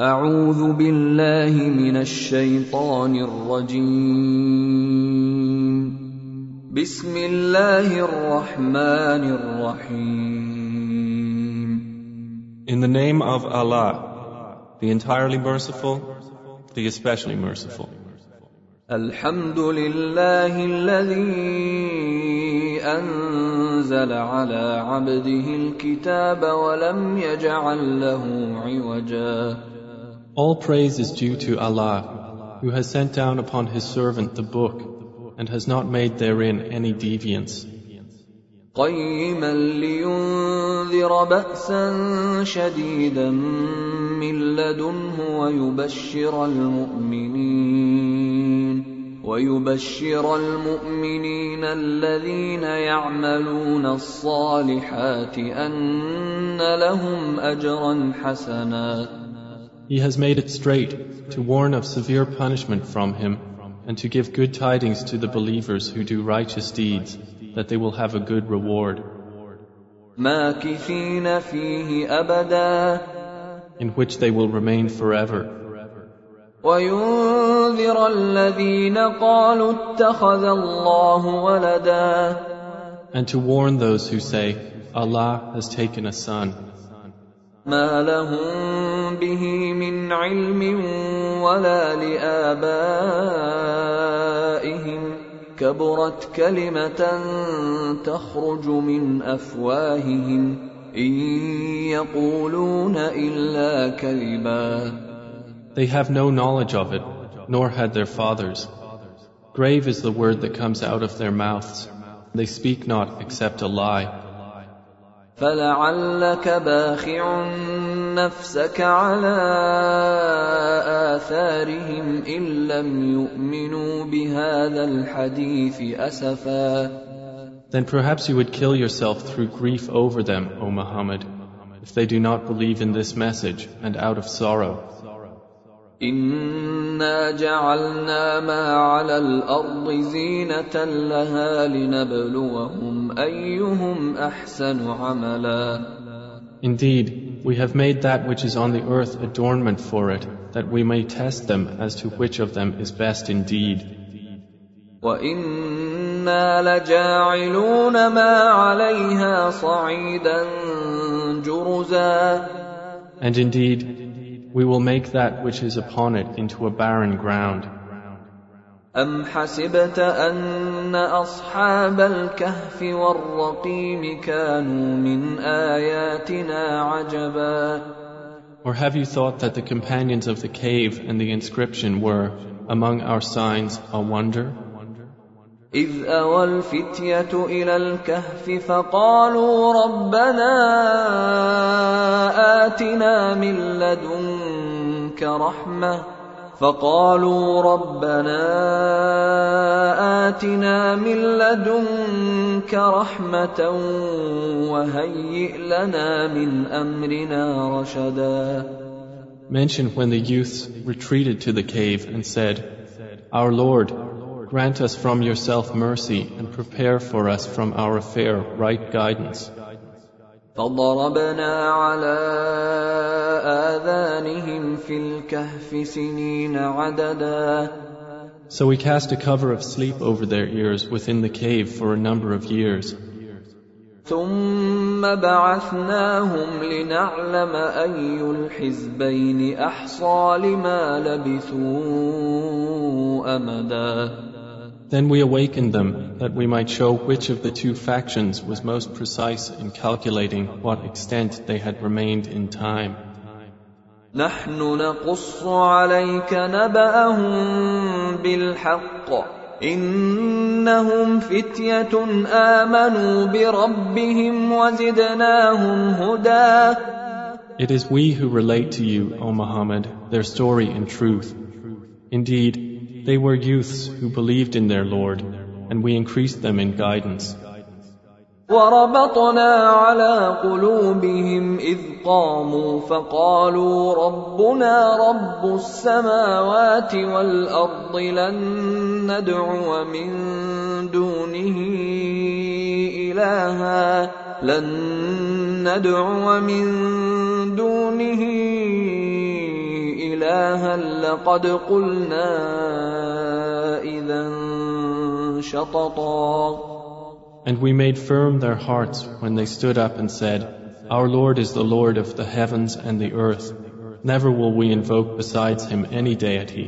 أعوذ بالله من الشيطان الرجيم. بسم الله الرحمن الرحيم. In the name of Allah, the entirely merciful, the especially merciful. الحمد لله الذي أنزل على عبده الكتاب ولم يجعل له عوجا All praise is due to Allah, who has sent down upon His servant the book, and has not made therein any deviance. قيما لينذر بأسا شديدا من لدنه ويبشر المؤمنين ويبشر المؤمنين الذين يعملون الصالحات أن لهم أجرا حسنا He has made it straight to warn of severe punishment from Him and to give good tidings to the believers who do righteous deeds that they will have a good reward ماكثين فيه أبدا in which they will remain forever وينذر الذين قالوا اتخذ الله ولدا and to warn those who say Allah has taken a son ما لهم به من علم ولا لآبائهم كبرت كلمة تخرج من أفواههم إن يقولون إلا كذبا They have no knowledge of it, nor had their fathers. Grave is the word that comes out of their mouths. They speak not except a lie. فلعلك باخع نفسك على آثارهم إن لم يؤمنوا بهذا الحديث أسفا Then perhaps you would kill yourself through grief over them, O Muhammad, if they do not believe in this message and out of sorrow. إنا جعلنا ما على الأرض زينة لها لنبلوهم Indeed, we have made that which is on the earth adornment for it, that we may test them as to which of them is best indeed. وإنا لجاعلون ما عليها صعيدا جرزا And indeed, we will make that which is upon it into a barren ground. أم حسبت أن أصحاب الكهف والرقيم كانوا من آياتنا عجبا Or have you thought that the companions of the cave and the inscription were, among our signs, a wonder? إذ أوى الفتية إلى الكهف فقالوا ربنا آتنا من لدنك رحمة فقالوا ربنا آتنا من لدنك رحمة وهيئ لنا من أمرنا رشدا Mention when the youths retreated to the cave and said, Our Lord, grant us from yourself mercy and prepare for us from our affair right guidance. فضربنا على آذانهم في الكهف سنين عددا So we cast a cover of sleep over their ears within the cave for a number of years. ثم بعثناهم لنعلم أي الحزبين أحصى لما لبثوا أمدا Then we awakened them that we might show which of the two factions was most precise in calculating what extent they had remained in time. نحن نقص عليك نبأهم بالحق إنهم فتية آمنوا بربهم وزدناهم هدى It is we who relate to you, O Muhammad, their story in truth. Indeed, they were youths who believed in their Lord, and we increased them in guidance. وربطنا على قلوبهم إذ قاموا فقالوا ربنا رب السماوات والأرض لن ندعو من دونه إلها لن ندعو من دونه إلها لقد قلنا إذا شططا And we made firm their hearts when they stood up and said, Our Lord is the Lord of the heavens and the earth. Never will we invoke besides him any deity.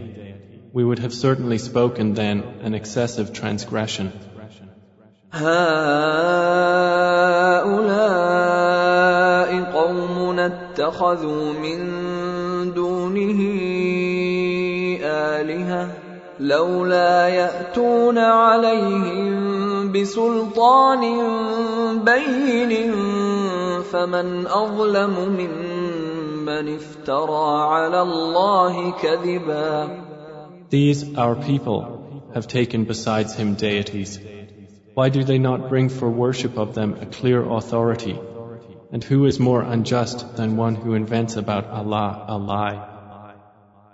We would have certainly spoken then an excessive transgression. هؤلاء قومنا اتخذوا من دونه آلهة لولا يأتون عليهم بسلطان بين فمن أظلم ممن افترى على الله كذبا These, our people, have taken besides him deities. Why do they not bring for worship of them a clear authority? And who is more unjust than one who invents about Allah a lie?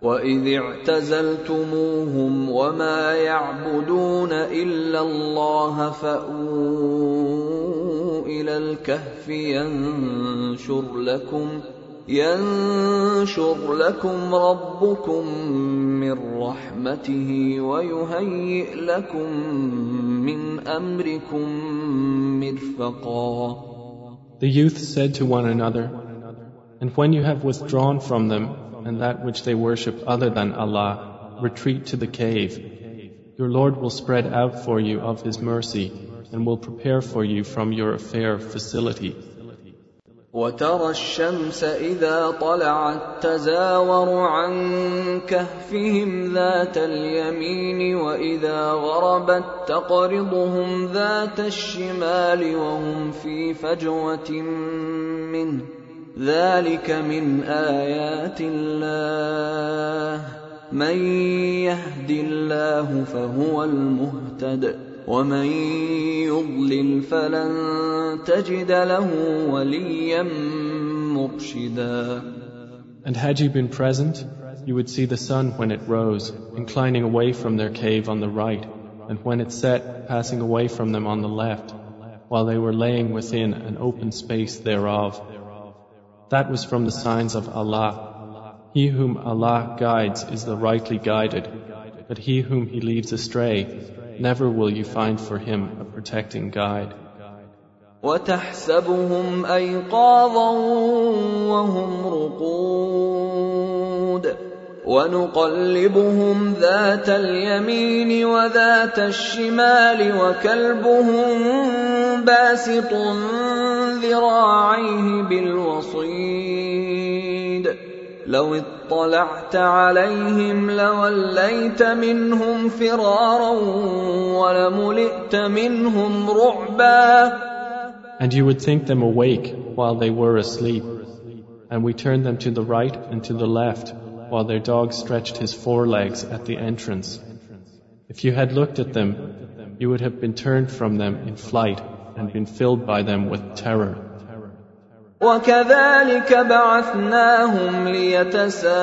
وإذ اعتزلتموهم وما يعبدون إلا الله فأووا إلى الكهف ينشر لكم ينشر لكم ربكم من رحمته ويهيئ لكم من أمركم مرفقا The youth said to one another, And when you have withdrawn from them and that which they worship other than Allah, retreat to the cave. Your Lord will spread out for you of His mercy and will prepare for you from your affair facility. وترى الشمس إذا طلعت تزاور عن كهفهم ذات اليمين وإذا غربت تقرضهم ذات الشمال وهم في فجوة منه ذلك من آيات الله من يهد الله فهو المهتد ومن يضلل فلن تجد له وليا مرشدا And had you been present, you would see the sun when it rose, inclining away from their cave on the right, and when it set, passing away from them on the left, while they were laying within an open space thereof. That was from the signs of Allah. He whom Allah guides is the rightly guided, but he whom He leaves astray, never will you find for him a protecting guide. وتحسبهم أيقاظا وهم رقود ونقلبهم ذات اليمين وذات الشمال وكلبهم باسط ذراعيه بالوصيد. لو اطلعت عليهم لوليت منهم فرارا ولملئت منهم رعبا. And you would think them awake while they were asleep. And we turned them to the right and to the left, while their dog stretched his forelegs at the entrance. If you had looked at them, you would have been turned from them in flight and been filled by them with terror. وكذلك بعثناهم ليتساءلوا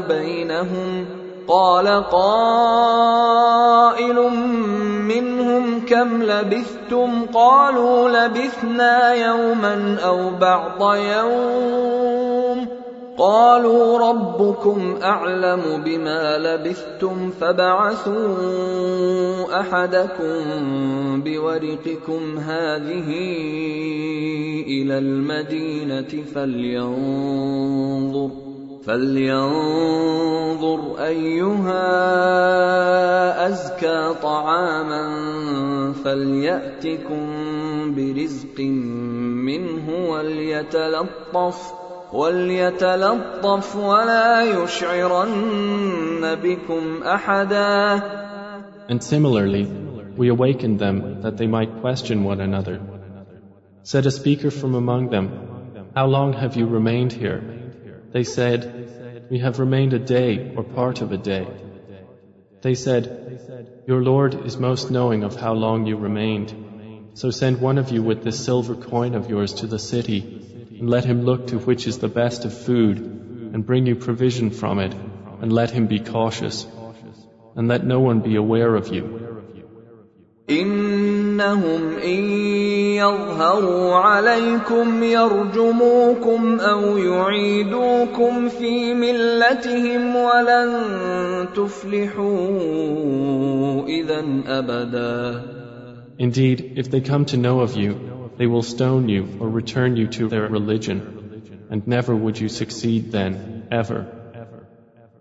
بينهم قال قائل منهم كم لبثتم قالوا لبثنا يوما او بعض يوم قالوا ربكم أعلم بما لبثتم فبعثوا أحدكم بورقكم هذه إلى المدينة فلينظر فلينظر أيها أزكى طعاما فليأتكم برزق منه وليتلطف وليتلطف ولا يشعرن بكم احدا And similarly, we awakened them that they might question one another. Said a speaker from among them, How long have you remained here? They said, We have remained a day or part of a day. They said, Your Lord is most knowing of how long you remained. So send one of you with this silver coin of yours to the city, and let him look to which is the best of food, and bring you provision from it, and let him be cautious, and let no one be aware of you. إن إنهم إن يظهروا عليكم يرجموكم أو يعيدوكم في ملتهم ولن تفلحوا إذا أبدا Indeed, if they come to know of you, they will stone you or return you to their religion, and never would you succeed then, ever.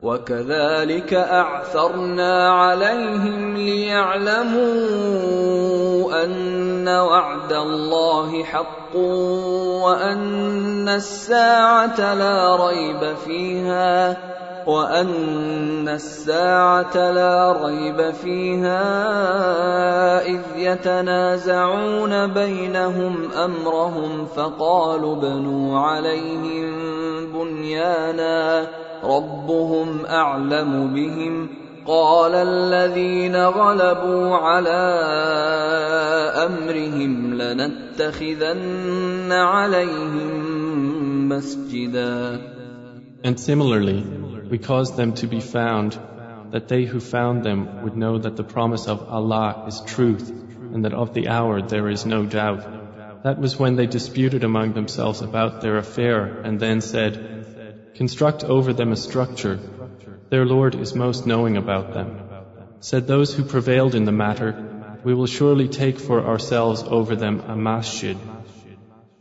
وكذلك اعثرنا عليهم ليعلموا ان وعد الله حق وان الساعه لا ريب فيها وان الساعة لا ريب فيها اذ يتنازعون بينهم امرهم فقالوا بنوا عليهم بنيانا ربهم اعلم بهم قال الذين غلبوا على امرهم لنتخذن عليهم مسجدا And similarly, we caused them to be found, that they who found them would know that the promise of Allah is truth, and that of the hour there is no doubt. That was when they disputed among themselves about their affair, and then said, Construct over them a structure. Their Lord is most knowing about them. Said those who prevailed in the matter, We will surely take for ourselves over them a masjid.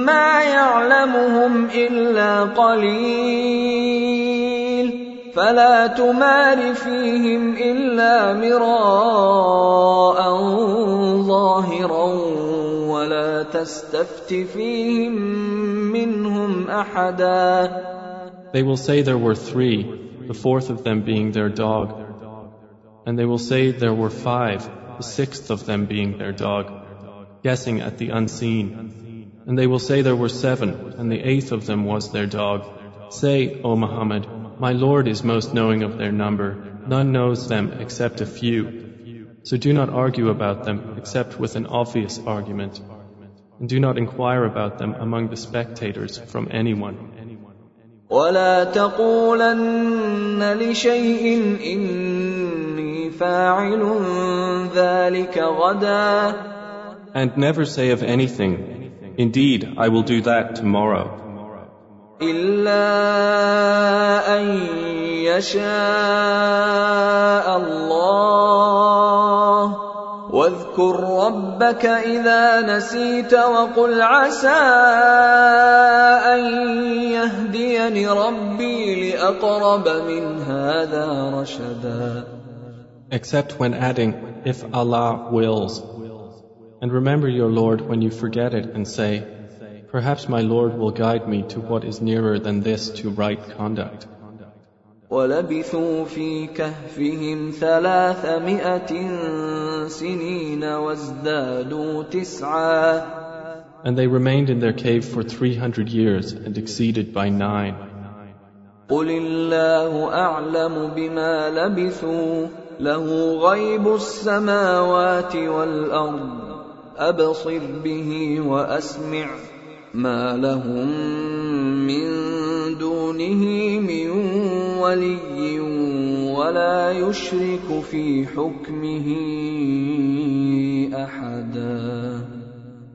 ما يعلمهم إلا قليل فلا تمار فيهم إلا مراء ظاهرا ولا تستفت فيهم منهم أحدا They will say there were three, the fourth of them being their dog. And they will say there were five, the sixth of them being their dog, guessing at the unseen. And they will say there were seven, and the eighth of them was their dog. Say, O Muhammad, my Lord is most knowing of their number. None knows them except a few. So do not argue about them except with an obvious argument. And do not inquire about them among the spectators from anyone. ولا تقولن لشيء إني فاعل ذلك غدا And never say of anything, Indeed, I will do that tomorrow. إلا أن يشاء الله واذكر ربك إذا نسيت وقل عسى أن يهديني ربي لأقرب من هذا رشدا Except when adding, if Allah wills. And remember your Lord when you forget it and say, Perhaps my Lord will guide me to what is nearer than this to right conduct. ولبثوا في كهفهم ثلاثمائة سنين وازدادوا تسعا And they remained in their cave for 300 years and exceeded by nine. قل الله أعلم بما لبثوا له غيب السماوات والأرض أبصر به وأسمع ما لهم من دونه من ولي ولا يشرك في حكمه أحدا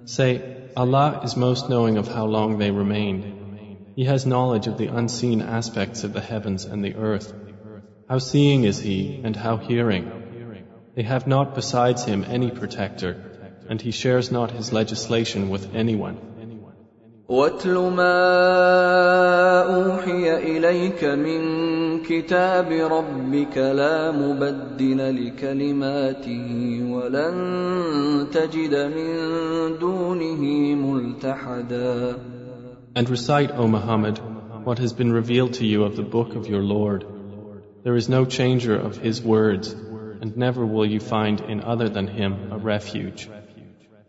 Say, Allah is most knowing of how long they remained. He has knowledge of the unseen aspects of the heavens and the earth. How seeing is He and how hearing. They have not besides Him any protector, and He shares not His legislation with anyone. واتل ما اوحي اليك من كتاب ربك لا مبدل لكلماته ولن تجد من دونه ملتحدا And recite, O Muhammad, what has been revealed to you of the book of your Lord. There is no changer of His words, and never will you find in other than Him a refuge.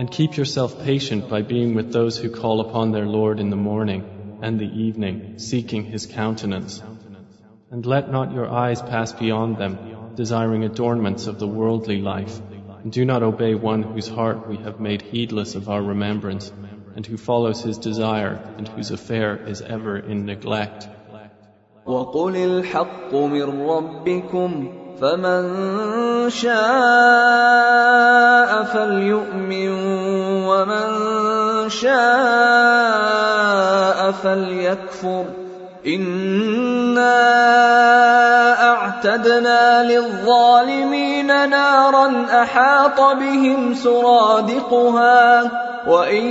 And keep yourself patient by being with those who call upon their Lord in the morning and the evening, seeking His countenance. And let not your eyes pass beyond them, desiring adornments of the worldly life. And do not obey one whose heart we have made heedless of our remembrance, and who follows his desire, and whose affair is ever in neglect. وقل الحق من ربكم فمن شاء فليؤمن ومن شاء فليكفر. إنا أعتدنا للظالمين نارا أحاط بهم سرادقها. وان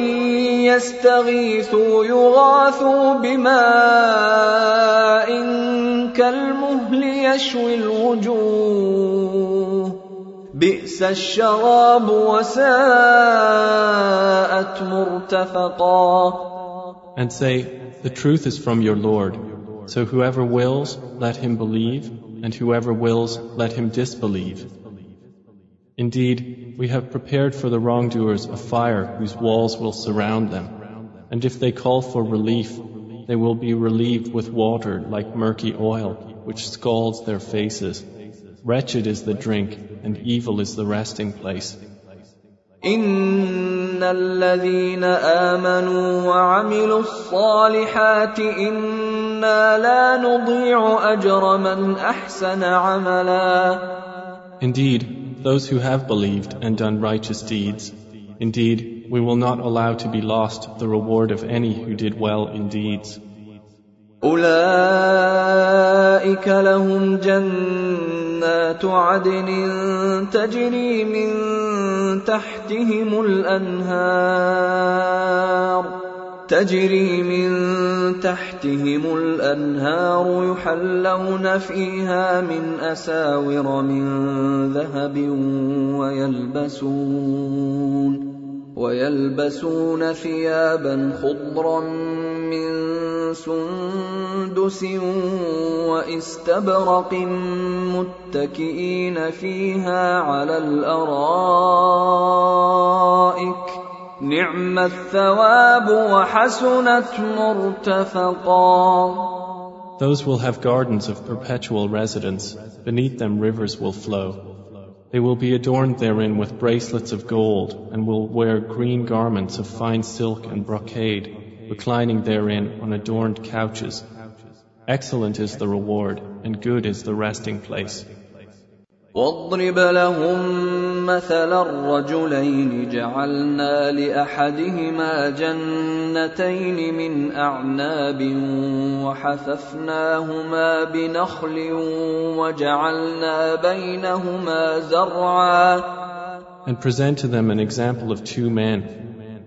يستغيثوا يغاثوا بماء كالمهل يشوي الوجوه بئس الشراب وساءت مرتفقا And say, The truth is from your Lord. So whoever wills, let him believe, and whoever wills, let him disbelieve. Indeed, we have prepared for the wrongdoers a fire whose walls will surround them. And if they call for relief, they will be relieved with water like murky oil, which scalds their faces. Wretched is the drink, and evil is the resting place. ان الذين امنوا وعملوا الصالحات انا لا نضيع اجر من احسن عملا Indeed, those who have believed and done righteous deeds, indeed, we will not allow to be lost the reward of any who did well in deeds. اولئك لهم جنات عدن تجري من تحتهم الانهار تجري من تحتهم الأنهار يحلون فيها من أساور من ذهب ويلبسون ويلبسون ثيابا خضرا من سندس واستبرق متكئين فيها على الأرائك نعم الثواب وحسنت مرتفقا Those will have gardens of perpetual residence. Beneath them rivers will flow. They will be adorned therein with bracelets of gold and will wear green garments of fine silk and brocade, reclining therein on adorned couches. Excellent is the reward and good is the resting place. واضرب لهم مثل الرجلين جعلنا لاحدهما جنتين من اعناب وحففناهما بنخل وجعلنا بينهما زرعا And present to them an example of two men.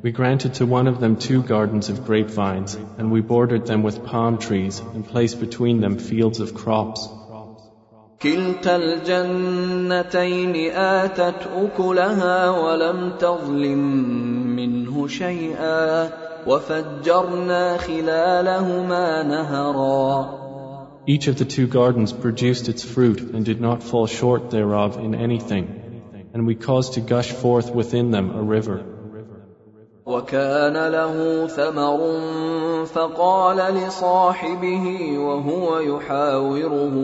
We granted to one of them two gardens of grapevines, and we bordered them with palm trees and placed between them fields of crops. كلتا الجنتين آتت أكلها ولم تظلم منه شيئا وفجرنا خلالهما نهرا Each of the two gardens produced its fruit and did not fall short thereof in anything, and we caused to gush forth within them a river. وكان له ثمر فقال لصاحبه وهو يحاوره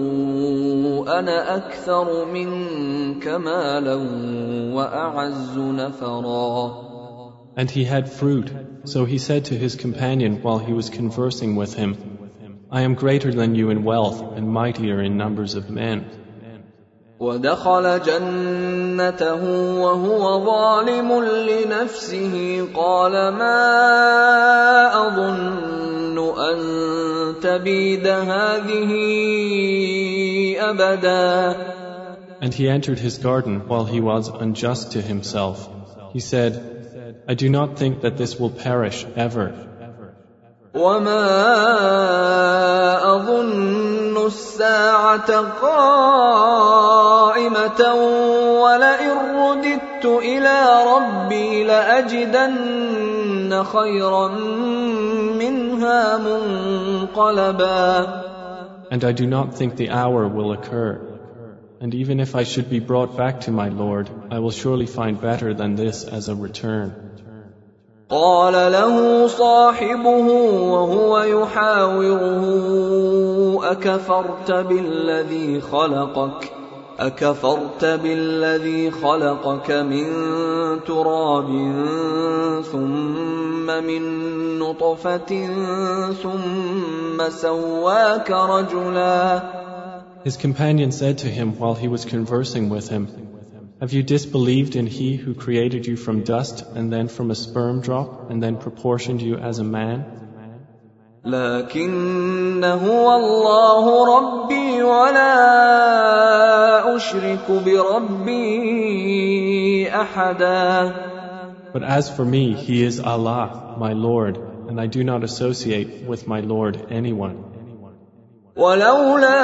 انا اكثر منك مالا واعز نفرا And he had fruit, so he said to his companion while he was conversing with him, I am greater than you in wealth and mightier in numbers of men. ودخل جنته وهو ظالم لنفسه قال ما اظن ان تبيد هذه ابدا And he entered his garden while he was unjust to himself. He said, I do not think that this will perish ever. وما أظن الساعة قائمة ولئن رددت إلى ربي لأجدن خيرا منها منقلبا And I do not think the hour will occur. And even if I should be brought back to my Lord, I will surely find better than this as a return. قال له صاحبه وهو يحاوره أكفرت بالذي خلقك أكفرت بالذي خلقك من تراب ثم من نطفة ثم سواك رجلا His companion said to him while he was conversing with him, Have you disbelieved in he who created you from dust and then from a sperm drop and then proportioned you as a man? لكن هو الله ربي ولا أشرك بربي أحدا But as for me, he is Allah, my Lord, and I do not associate with my Lord anyone. ولولا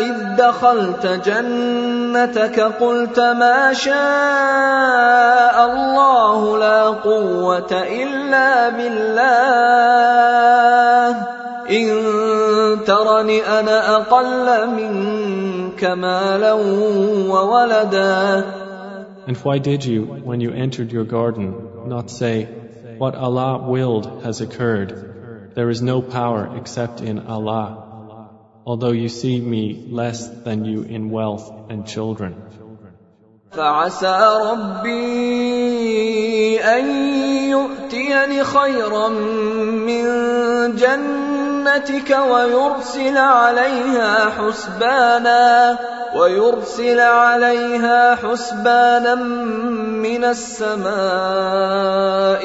إذ دخلت جنتك قلت ما شاء الله لا قوة إلا بالله إن ترني أنا أقل منك مالا وولدا And why did you, when you entered your garden, not say, What Allah willed has occurred? There is no power except in Allah. Although you see me less than you in wealth and children. فعسى ربي أن يؤتيني خيرا من جنتك ويرسل عليها حسبانا ويرسل عليها حسبانا من السماء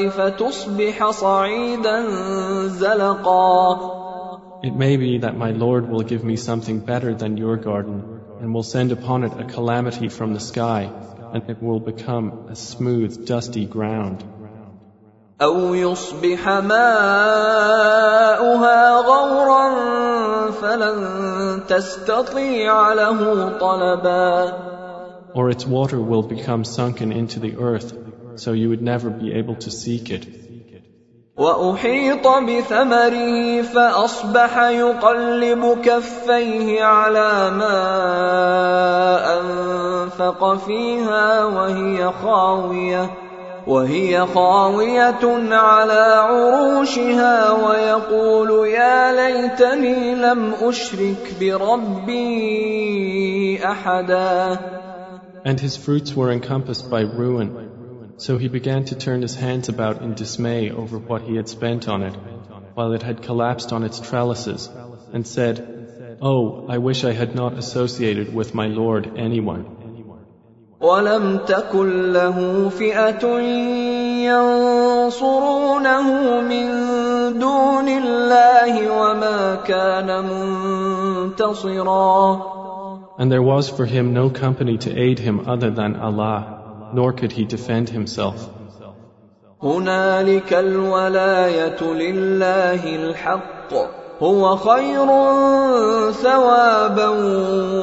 فتصبح صعيدا زلقا It may be that my Lord will give me something better than your garden, and will send upon it a calamity from the sky, and it will become a smooth, dusty ground. أو يصبح ماؤها غورا فلن تستطيع له طلبا Or its water will become sunken into the earth, so you would never be able to seek it. وأحيط بثمره فأصبح يقلب كفيه على ما أنفق فيها وهي خاوية وهي خاوية على عروشها ويقول يا ليتني لم أشرك بربي أحدا. And his fruits were encompassed by ruin, so he began to turn his hands about in dismay over what he had spent on it, while it had collapsed on its trellises, and said, Oh, I wish I had not associated with my Lord anyone. ولم تكن له فئة ينصرونه من دون الله وما كان منتصرا And there was for him no company to aid him other than Allah, nor could he defend himself. هنالك الولاية لله الحق هو خير ثوابا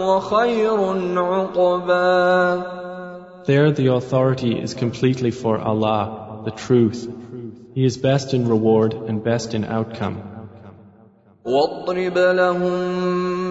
وخير عقبا There the authority is completely for Allah, the truth. He is best in reward and best in outcome. واضرب لهم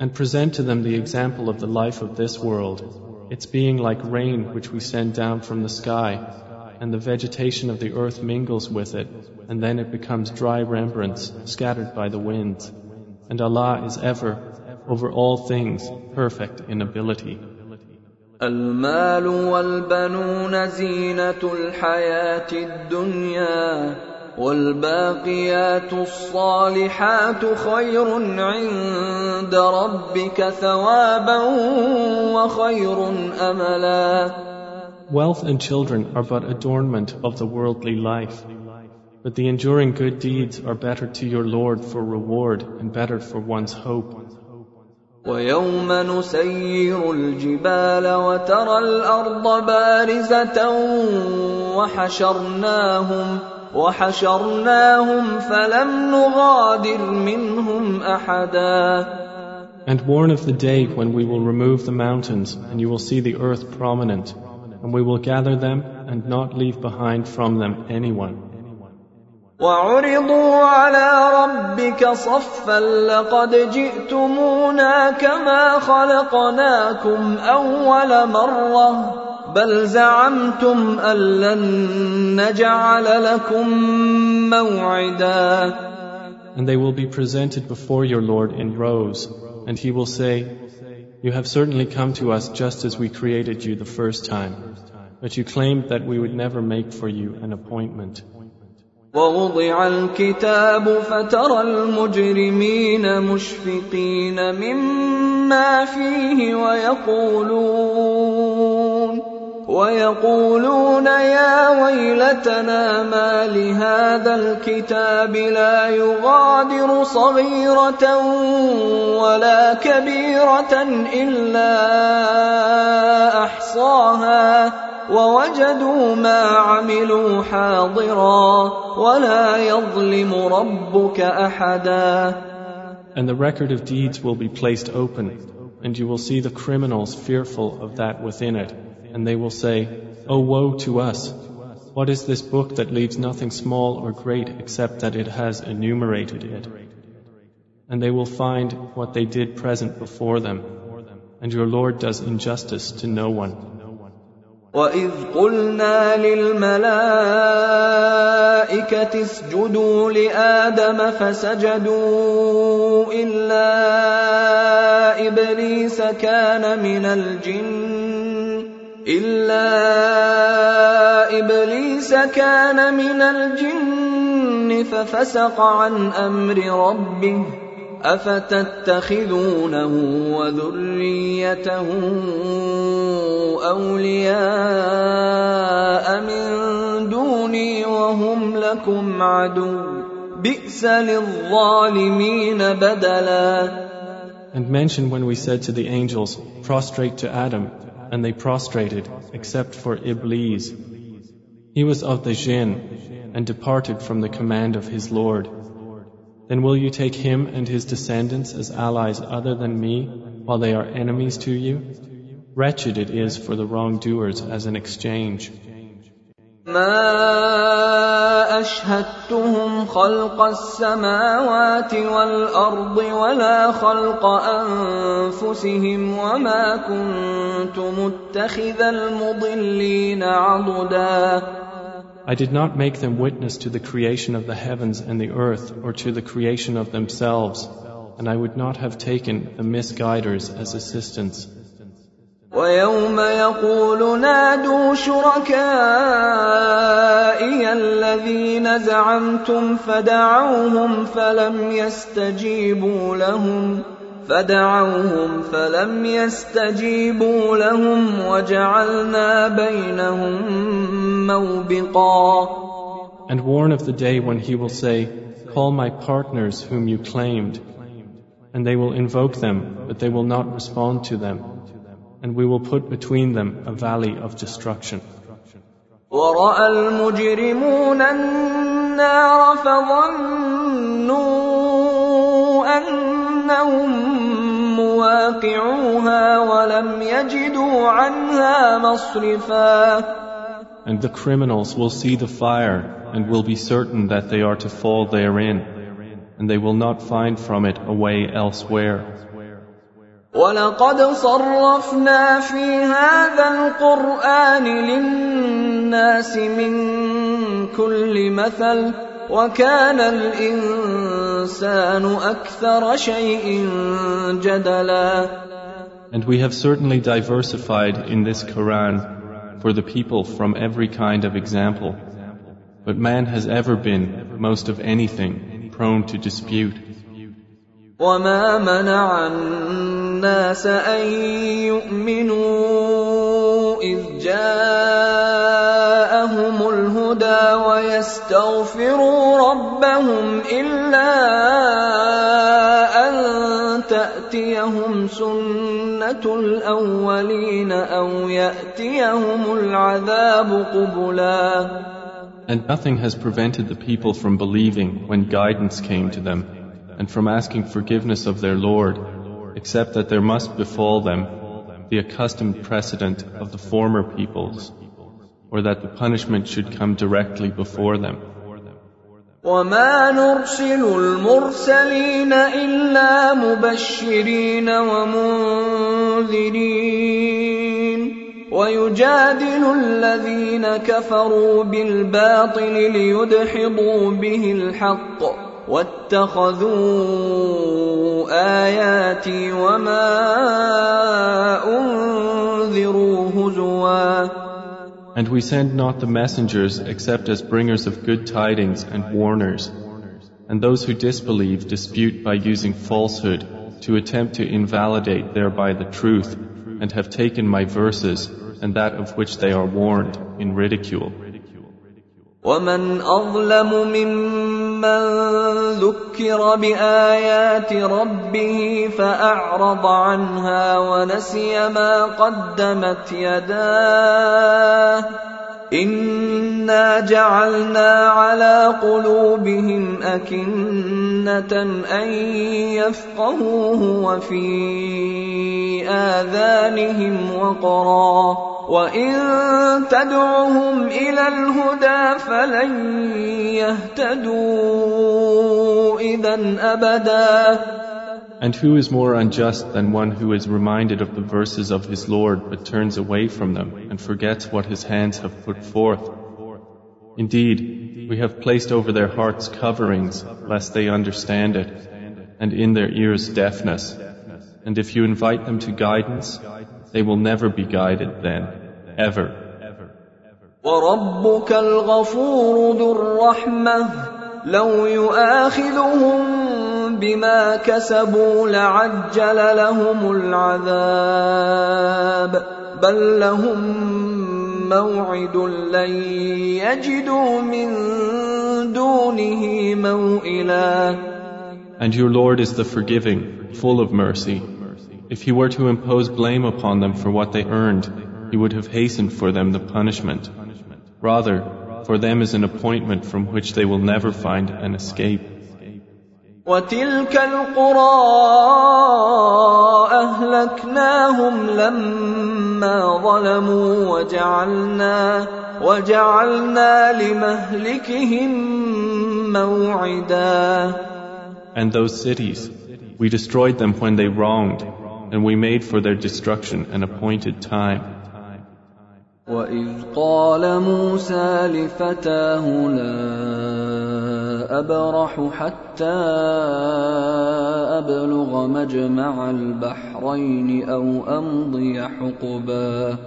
And present to them the example of the life of this world, its being like rain which we send down from the sky, and the vegetation of the earth mingles with it, and then it becomes dry rembrance scattered by the winds. And Allah is ever, over all things, perfect in ability. المال والبنون زينة الحياة الدنيا والباقيات الصالحات خير عند ربك ثوابا وخير املا Wealth and children are but adornment of the worldly life, but the enduring good deeds are better to your Lord for reward and better for one's hope. ويوم نسير الجبال وترى الأرض بارزة وحشرناهم وحشرناهم فلم نغادر منهم أحدا And warn of the day when we will remove the mountains and you will see the earth prominent and we will gather them and not leave behind from them anyone. وعرضوا على ربك صفا لقد جئتمونا كما خلقناكم أول مرة بل زعمتم أن لن نجعل لكم موعدا And they will be presented before your Lord in rows, and he will say, You have certainly come to us just as we created you the first time, but you claimed that we would never make for you an appointment. ووضع الكتاب فترى المجرمين مشفقين مما فيه ويقولون ويقولون يا ويلتنا ما لهذا الكتاب لا يغادر صغيرة ولا كبيرة إلا أحصاها ووجدوا ما عملوا حاضرا ولا يظلم ربك أحدا. And the record of deeds will be placed open, and you will see the criminals fearful of that within it, and they will say, Oh woe to us! What is this book that leaves nothing small or great except that it has enumerated it? And they will find what they did present before them, and your Lord does injustice to no one. وإذ قلنا للملائكة اسجدوا لآدم فسجدوا إلا إبليس كان من الجن إلا إبليس كان من الجن ففسق عن أمر ربه أفتتخذونه وذريته أولياء من دوني وهم لكم عدو بئس للظالمين بدلا And mention when we said to the angels, Prostrate to Adam, and they prostrated, except for Iblis. He was of the jinn, and departed from the command of his Lord. Then will you take him and his descendants as allies other than me, while they are enemies to you? Wretched it is for the wrongdoers as an exchange. ما أشهدتهم خلق السماوات والأرض ولا خلق أنفسهم وما كنت متخذ المضلين عضدا I did not make them witness to the creation of the heavens and the earth or to the creation of themselves, and I would not have taken the misguiders as assistants. ويوم يقول نادوا شركائي الذين زعمتم فدعوهم فلم يستجيبوا لهم فدعوهم فلم يستجيبوا لهم وجعلنا بينهم موبقا And warn of the day when he will say, Call my partners whom you claimed. And they will invoke them, but they will not respond to them. And we will put between them a valley of destruction. ورأى المجرمون النار فظنوا أنهم مواقعوها ولم يجدوا عنها مصرفا And the criminals will see the fire and will be certain that they are to fall therein, and they will not find from it a way elsewhere. ولقد صرفنا في هذا القرآن للناس من كل مثل وكان الإنسان أكثر شيء جدلا And we have certainly diversified in this Quran for the people from every kind of example. But man has ever been, most of anything, prone to dispute. وما منع الناس أن يؤمنوا إذ جاءهم الهدى ويستغفروا ربهم إلا أن تأتيهم سنة الأولين أو يأتيهم العذاب قبلا And nothing has prevented the people from believing when guidance came to them and from asking forgiveness of their Lord, except that there must befall them the accustomed precedent of the former peoples, or that the punishment should come directly before them. وما نرسل المرسلين إلا مبشرين ومنذرين ويجادل الذين كفروا بالباطل ليدحضوا به الحق واتخذوا آياتي وما أنذروا هزوا And we send not the messengers except as bringers of good tidings and warners. And those who disbelieve dispute by using falsehood to attempt to invalidate thereby the truth and have taken my verses and that of which they are warned in ridicule. ومن أظلم ممن ذكر بآيات ربه فأعرض عنها ونسي ما قدمت يداه انا جعلنا على قلوبهم اكنه ان يفقهوه وفي اذانهم وقرا وان تدعهم إلى الهدى فلن يهتدوا اذا ابدا And who is more unjust than one who is reminded of the verses of his Lord but turns away from them and forgets what his hands have put forth? Indeed, we have placed over their hearts coverings lest they understand it, and in their ears deafness. And if you invite them to guidance, they will never be guided then, ever. وربك الغفور ذو الرحمة لو يؤاخذهم بما كسبوا لعجل لهم العذاب بل لهم موعد لن يجدوا من دونه موئلا And your Lord is the forgiving, full of mercy. If he were to impose blame upon them for what they earned, he would have hastened for them the punishment. Rather, for them is an appointment from which they will never find an escape. وتلك القرى أهلكناهم لما ظلموا وجعلنا وجعلنا لمهلكهم موعدا And those cities, we destroyed them when they wronged, and we made for their destruction an appointed time. وإذ قال موسى لفتاه لا أبرح حتى أبلغ مجمع البحرين أو أمضي حقبا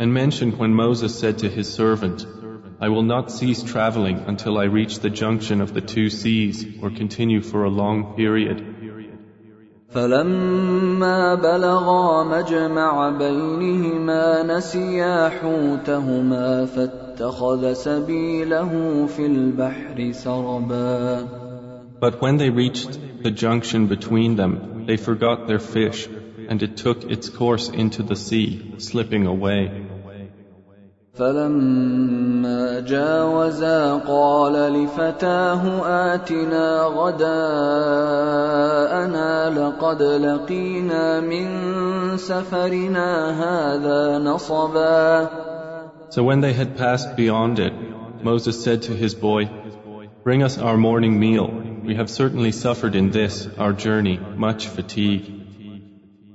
And mentioned when Moses said to his servant, I will not cease traveling until I reach the junction of the two seas or continue for a long period. فلما بلغا مجمع بينهما نسيا حوتهما فاتخذ سبيله في البحر سربا But when they reached the junction between them, they forgot their fish, and it took its course into the sea, slipping away. فلما جاوزا قال لفتاه آتنا غداءنا لقد لقينا من سفرنا هذا نصبا So when they had passed beyond it, Moses said to his boy, Bring us our morning meal. We have certainly suffered in this, our journey, much fatigue.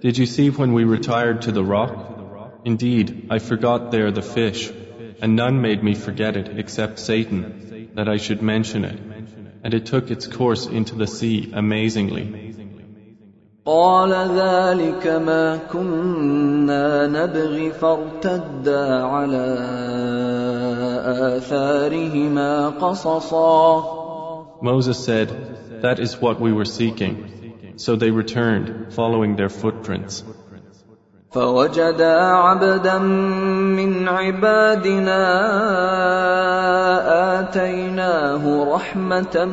Did you see when we retired to the rock? Indeed, I forgot there the fish, and none made me forget it except Satan, that I should mention it. And it took its course into the sea amazingly. قال ذلك ما كنا نبغي فارتدا على آثارهما قصصا Moses said, That is what we were seeking. So they returned, following their footprints. فوجدا عبدا من عبادنا اتيناه رحمه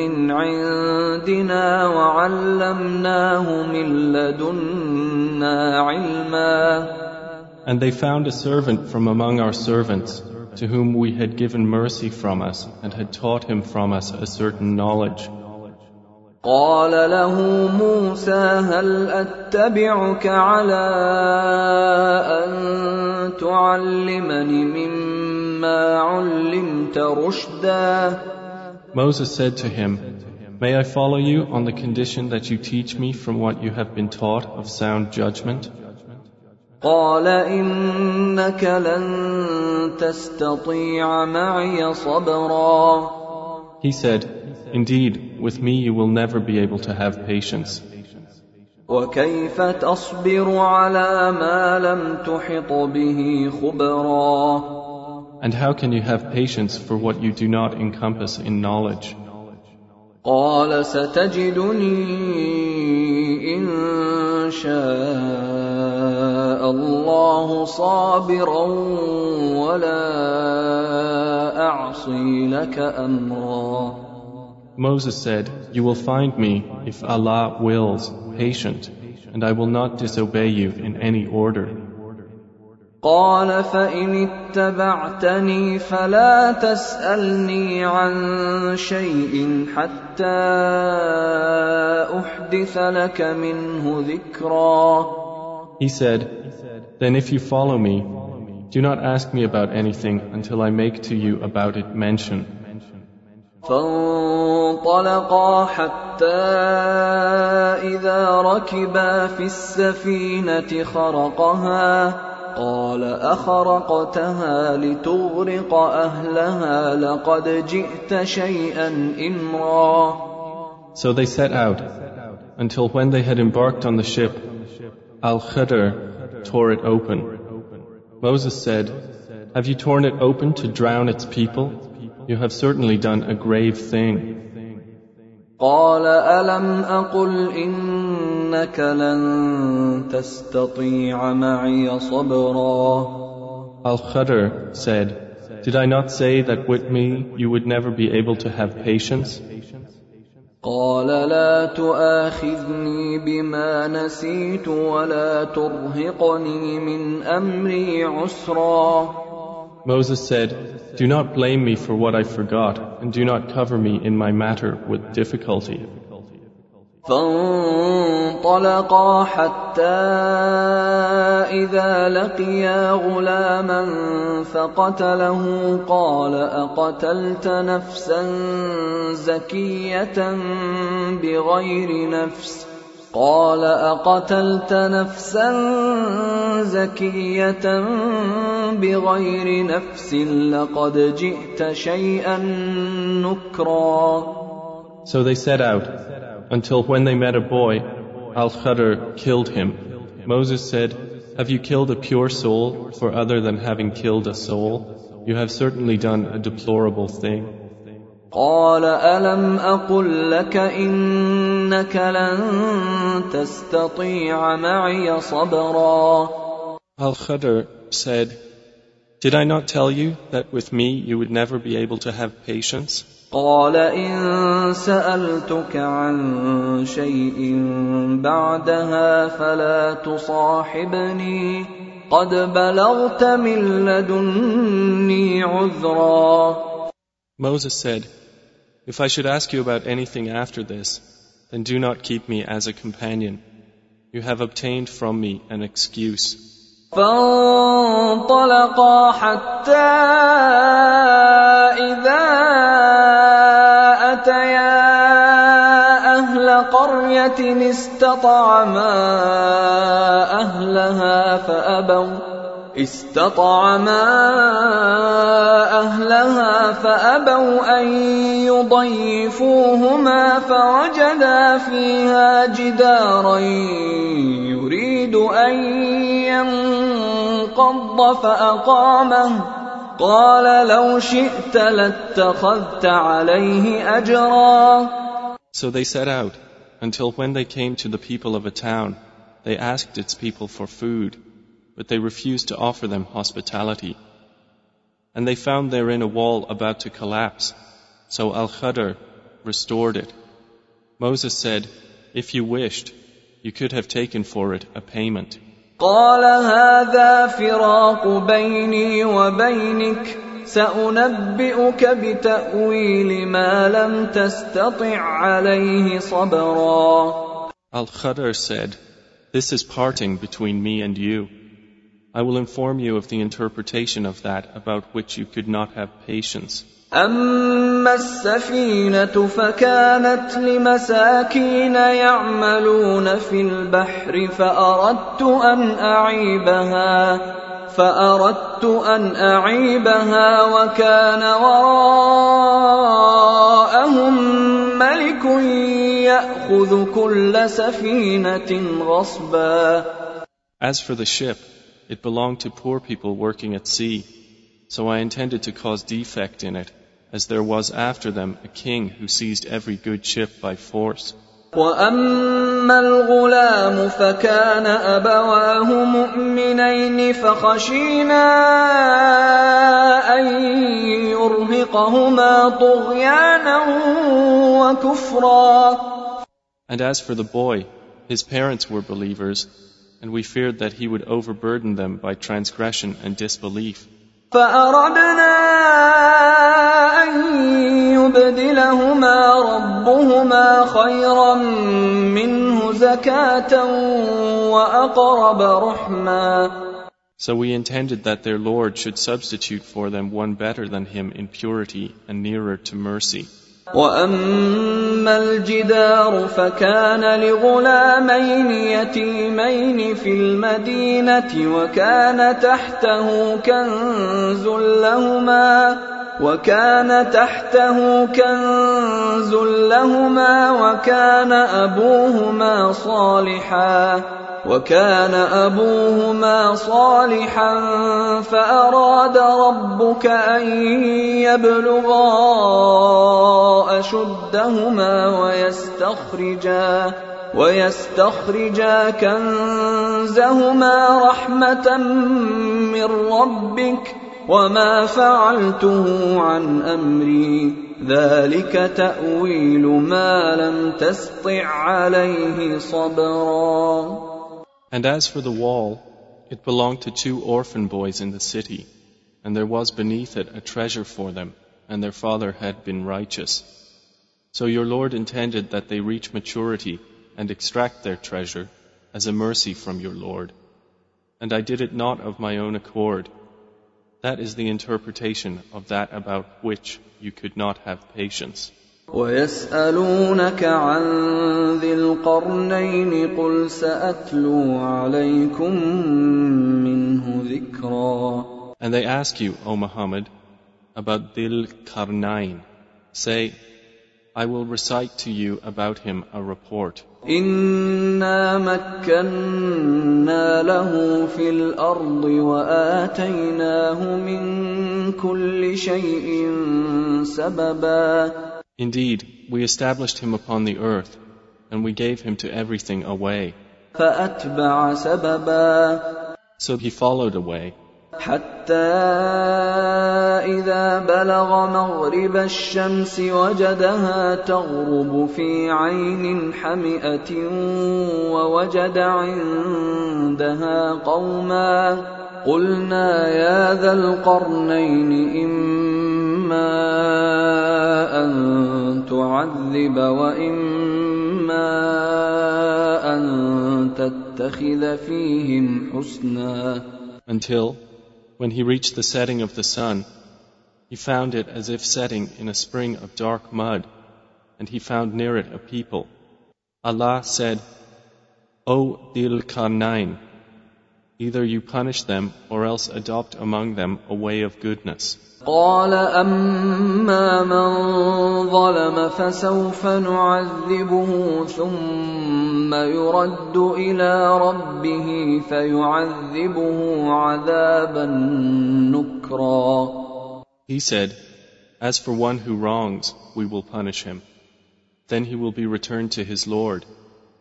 من عندنا وعلمناه من لدنا علما And they found a servant from among our servants to whom we had given mercy from us and had taught him from us a certain knowledge. قال له موسى هل اتبعك على ان تعلمني مما علمت رشدا Moses said to him, May I follow you on the condition that you teach me from what you have been taught of sound judgment? قال انك لن تستطيع معي صبرا He said, Indeed, with me you will never be able to have patience. وكيف تصبر على ما لم تحط به خبرا And how can you have patience for what you do not encompass in knowledge? قال ستجدني ان شاء الله صابرا ولا اعصي لك امرا Moses said, You will find me, if Allah wills, patient, and I will not disobey you in any order. قال فإن اتبعتني فلا تسألني عن شيء حتى أحدث لك منه ذكرا He said, Then if you follow me, do not ask me about anything until I make to you about it mention. فانطلقا حتى إذا ركبا في السفينة خرقها قال أخرقتها لتغرق أهلها لقد جئت شيئا إمرا So they set out, until when they had embarked on the ship, Al Khidr tore it open. Moses said, Have you torn it open to drown its people? You have certainly done a grave thing. قال ألم أقل إنك لن تستطيع معي صبرا Al Khadr said, Did I not say that with me you would never be able to have patience? قال لا تؤاخذني بما نسيت ولا ترهقني من أمري عسرا Moses said, Do not blame me for what I forgot, and do not cover me in my matter with difficulty. فانطلقا حتى إذا لقيا غلاما فقتله قال أقتلت نفسا زكية بغير نفس قال أقتلت نفسا زكية بغير نفس لقد جئت شيئا نكرا So they set out, until when they met a boy, Al Khadr killed him. Moses said, Have you killed a pure soul for other than having killed a soul? You have certainly done a deplorable thing. قال ألم أقل لك إنك لن تستطيع معي صبرا Al Khadr said, Did I not tell you that with me you would never be able to have patience? قال إن سألتك عن شيء بعدها فلا تصاحبني قد بلغت من لدني عذرا Moses said, If I should ask you about anything after this, Then do not keep me as a companion. You have obtained from me an excuse. فانطلقا حتى إذا أتيا أهل قرية استطعما أهلها فأبوا استطعما أهلها فأبوا أن يضيفوهما فوجدا فيها جدارا يريد أن ينقض فأقامه. قال لو شئت لاتخذت عليه أجرا. So they set out. Until when they came to the people of a town, they asked its people for food. but they refused to offer them hospitality. And they found therein a wall about to collapse. So Al Khadr restored it. Moses said, If you wished, you could have taken for it a payment. قال هذا فراق بيني وبينك سأنبئك بتأويل ما لم تستطع عليه صبرا Al Khadr said, This is parting between me and you. I will inform you of the interpretation of that about which you could not have patience. أما السفينة فكانت لمساكين يعملون في البحر فأردت أن أعيبها فأردت أن أعيبها وكان وراءهم ملك يأخذ كل سفينة غصبا As for the ship, it belonged to poor people working at sea, so I intended to cause defect in it, as there was after them a king who seized every good ship by force. واما الغلام فكان ابواه مؤمنين فخشينا ان يرهقهما طغيانا وكفرا And as for the boy, his parents were believers, and we feared that he would overburden them by transgression and disbelief. فأردنا أن يبدلهما ربهما خيرا منه زكاة وأقرب رحما So we intended that their Lord should substitute for them one better than him in purity and nearer to mercy. واما الجدار فكان لغلامين يتيمين في المدينة وكان تحته كنز لهما وكان تحته كنز لهما وكان ابوهما صالحا وكان أبوهما صالحا فأراد ربك أن يبلغا أشدهما ويستخرجا ويستخرجا كنزهما رحمة من ربك وما فعلته عن أمري. ذلك تأويل ما لم تسطع عليه صبرا. And as for the wall, it belonged to two orphan boys in the city, and there was beneath it a treasure for them, and their father had been righteous. So your Lord intended that they reach maturity and extract their treasure as a mercy from your Lord. And I did it not of my own accord. That is the interpretation of that about which you could not have patience. ويسألونك عن ذي القرنين قل سأتلو عليكم منه ذكرا And they ask you, O Muhammad, about Dil Karnain. Say, I will recite to you about him a report. إنا مكنا له في الأرض وآتيناه من كل شيء سببا Indeed, we established him upon the earth, and we gave him to everything a way. فأتبع سببا So he followed a way, حتى إذا بلغ مغرب الشمس وجدها تغرب في عين حمئة ووجد عندها قوما قلنا يا ذا القرنين إما أن تعذب وإما أن تتخذ فيهم حسنا Until, when he reached the setting of the sun, he found it as if setting in a spring of dark mud, and he found near it a people. Allah said, O Dil Karnain, either you punish them or else adopt among them a way of goodness. قال أما من ظلم فسوف نعذبه ثم يرد إلى ربه فيعذبه عذابا نكرا He said, As for one who wrongs, we will punish him. Then he will be returned to his Lord,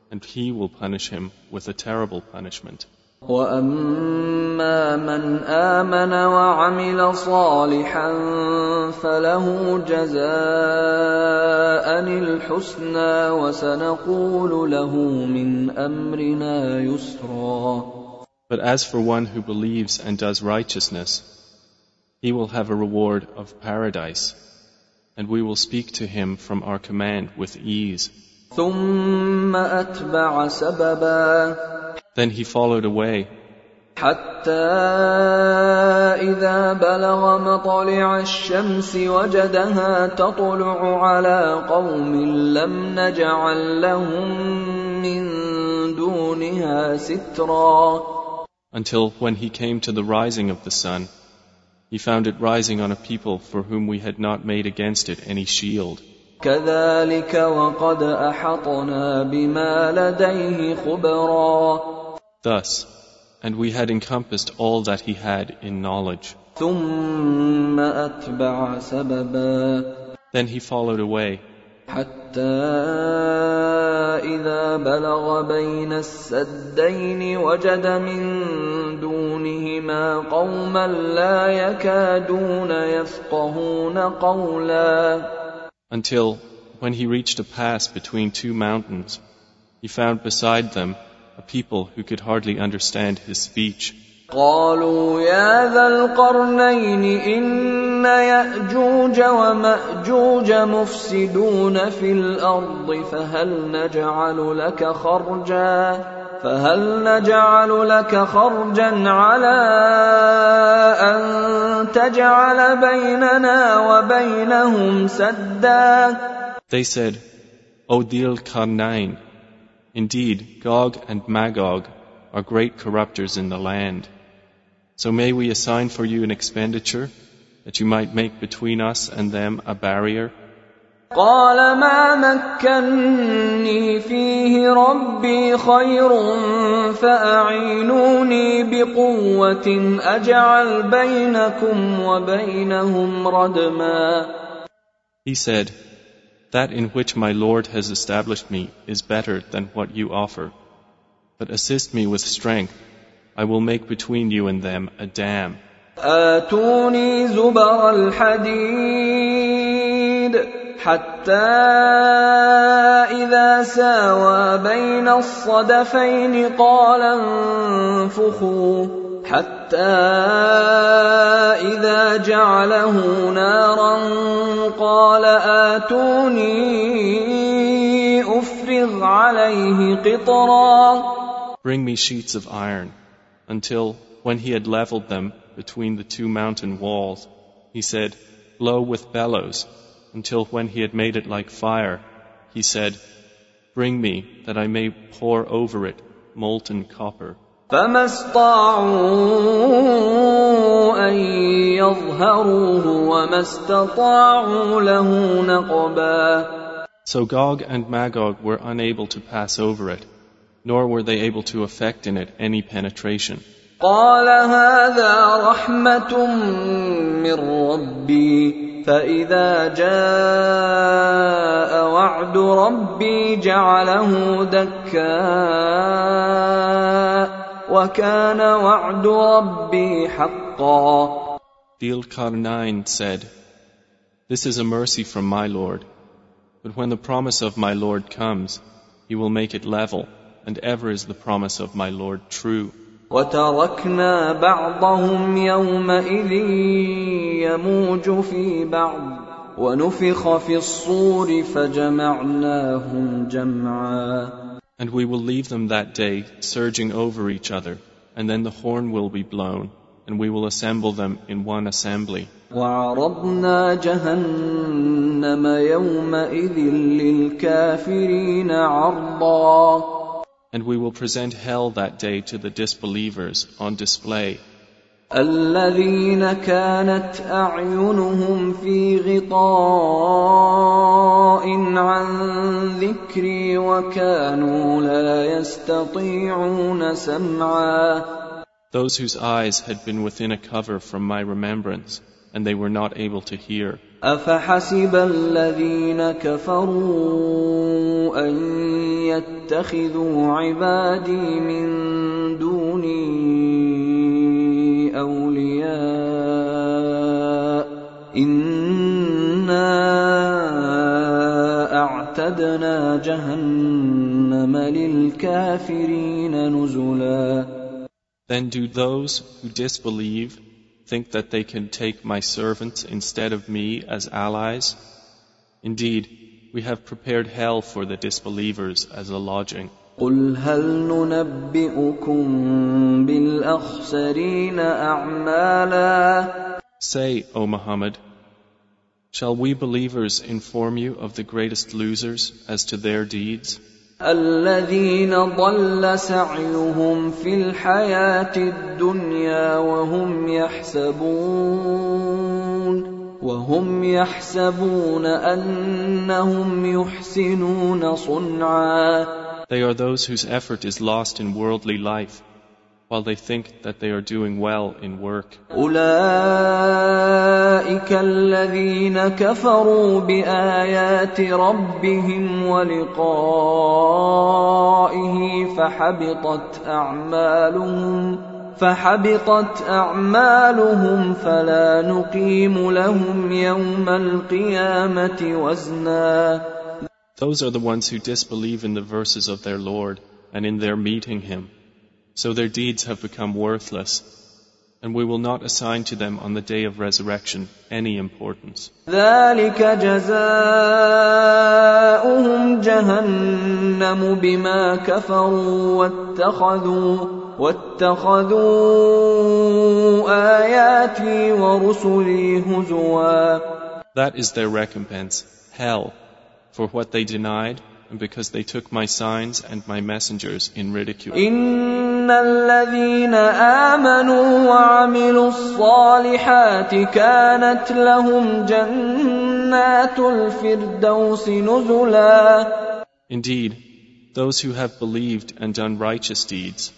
and he will punish him with a terrible punishment. واما من امن وعمل صالحا فله جزاء الحسنى وسنقول له من امرنا يسرا But as for one who believes and does righteousness, he will have a reward of paradise, and we will speak to him from our command with ease. ثم اتبع سببا Then he followed away حتى إذا بلغ مطلع الشمس وجدها تطلع على قوم لم نجعل لهم من دونها سترا until when he came to the rising of the sun, he found it rising on a people for whom we had not made against it any shield. كذلك وقد أحطنا بما لديه خبرا Thus, and we had encompassed all that he had in knowledge. ثم أتبع سببا Then he followed away حتى إذا بلغ بين السدين وجد من دونهما قوما لا يكادون يفقهون قولا until when he reached a pass between two mountains, he found beside them a people who could hardly understand his speech. قالوا يا ذا القرنين إن يأجوج ومأجوج مفسدون في الأرض فهل نجعل لك خرجا فهل نجعل لك خرجا على أن تجعل بيننا وبينهم سدا They said, O Dil Karnain, indeed Gog and Magog are great corrupters in the land. So may we assign for you an expenditure that you might make between us and them a barrier? قال ما مكني فيه ربي خير فأعينوني بقوة أجعل بينكم وبينهم ردما He said, That in which my Lord has established me is better than what you offer. But assist me with strength. I will make between you and them a dam. آتوني زبر الحديد حتى إذا ساوى بين الصدفين قال انفخوا حتى إذا جعله نارا قال آتوني أفرغ عليه قطرا Bring me sheets of iron, until, when he had leveled them between the two mountain walls, he said, Blow with bellows, until when he had made it like fire, he said, Bring me, that I may pour over it molten copper. فما استطاعوا أن يظهروه وما استطاعوا له نقبا So Gog and Magog were unable to pass over it, nor were they able to effect in it any penetration. قال هذا رحمة من ربي فإذا جاء وعد ربي جعله دكاء وكان وعد ربي حقا Dhil Karnain said, This is a mercy from my Lord, but when the promise of my Lord comes, he will make it level, and ever is the promise of my Lord true. وتركنا بعضهم يومئذ يموج في بعض ونفخ في الصور فجمعناهم جمعا And we will leave them that day surging over each other, and then the horn will be blown, and we will assemble them in one assembly. وعرضنا جهنم يومئذ للكافرين عرضا And we will present hell that day to the disbelievers on display. الذين كانت أعينهم في غطاء عن ذكري وكانوا لا يستطيعون سمعا Those whose eyes had been within a cover from my remembrance, and they were not able to hear. أفحسب الذين كفروا أن يتخذوا عبادي من دوني اعتدنا جهنم للكافرين نزلا Then do those who disbelieve think that they can take my servants instead of me as allies? Indeed, we have prepared hell for the disbelievers as a lodging. قل هل ننبئكم بالاخسرين اعمالا Say, O Muhammad, shall we believers inform you of the greatest losers as to their deeds? الذين ضل سعيهم في الحياه الدنيا وهم يحسبون وهم يحسبون انهم يحسنون صنعا They are those whose effort is lost in worldly life, while they think that they are doing well in work. اولئك الذين كفروا بايات ربهم ولقائه فحبطت اعمالهم فحبطت اعمالهم فلا نقيم لهم يوم القيامه وزنا Those are the ones who disbelieve in the verses of their Lord and in their meeting Him. So their deeds have become worthless, and we will not assign to them on the day of resurrection any importance. ذلك جزاؤهم جهنم بما كفروا واتخذوا واتخذوا آياتي ورسلي هزوا That is their recompense, hell, for what they denied and because they took my signs and my messengers in ridicule. إن الذين آمنوا وعملوا الصالحات كانت لهم جنات الفردوس نزلا Indeed, those who have believed and done righteous deeds,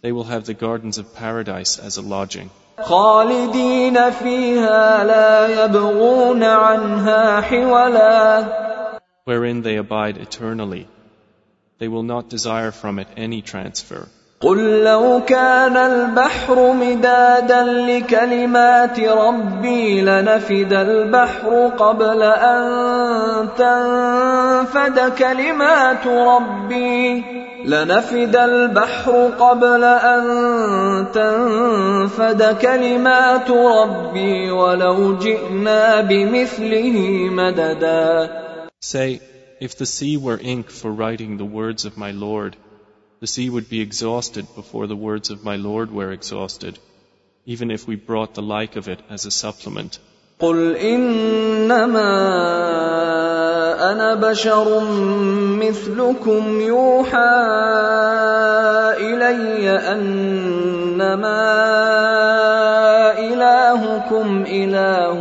they will have the gardens of paradise as a lodging. خالدين فيها لا يبغون عنها حولا wherein they abide eternally. They will not desire from it any transfer. قل لو كان البحر مدادا لكلمات ربي لنفد البحر قبل ان تنفد كلمات ربي لنفد البحر قبل ان تنفد كلمات ربي ولو جئنا بمثله مددا Say, if the sea were ink for writing the words of my Lord, the sea would be exhausted before the words of my Lord were exhausted, even if we brought the like of it as a supplement. قل انما انا بشر مثلكم يوحى الي انما الهكم اله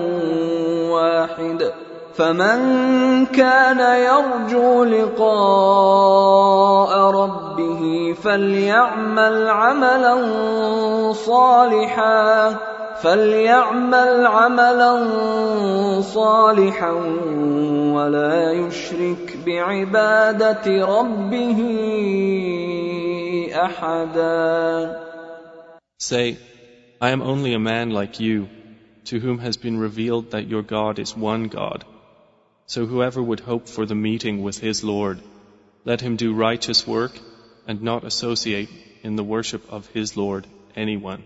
واحد فمن كان يرجو لقاء ربه فليعمل عملا صالحا فليعمل عملا صالحا ولا يشرك بعبادة ربه أحدا Say, I am only a man like you, to whom has been revealed that your God is one God. So whoever would hope for the meeting with his Lord, let him do righteous work and not associate in the worship of his Lord anyone.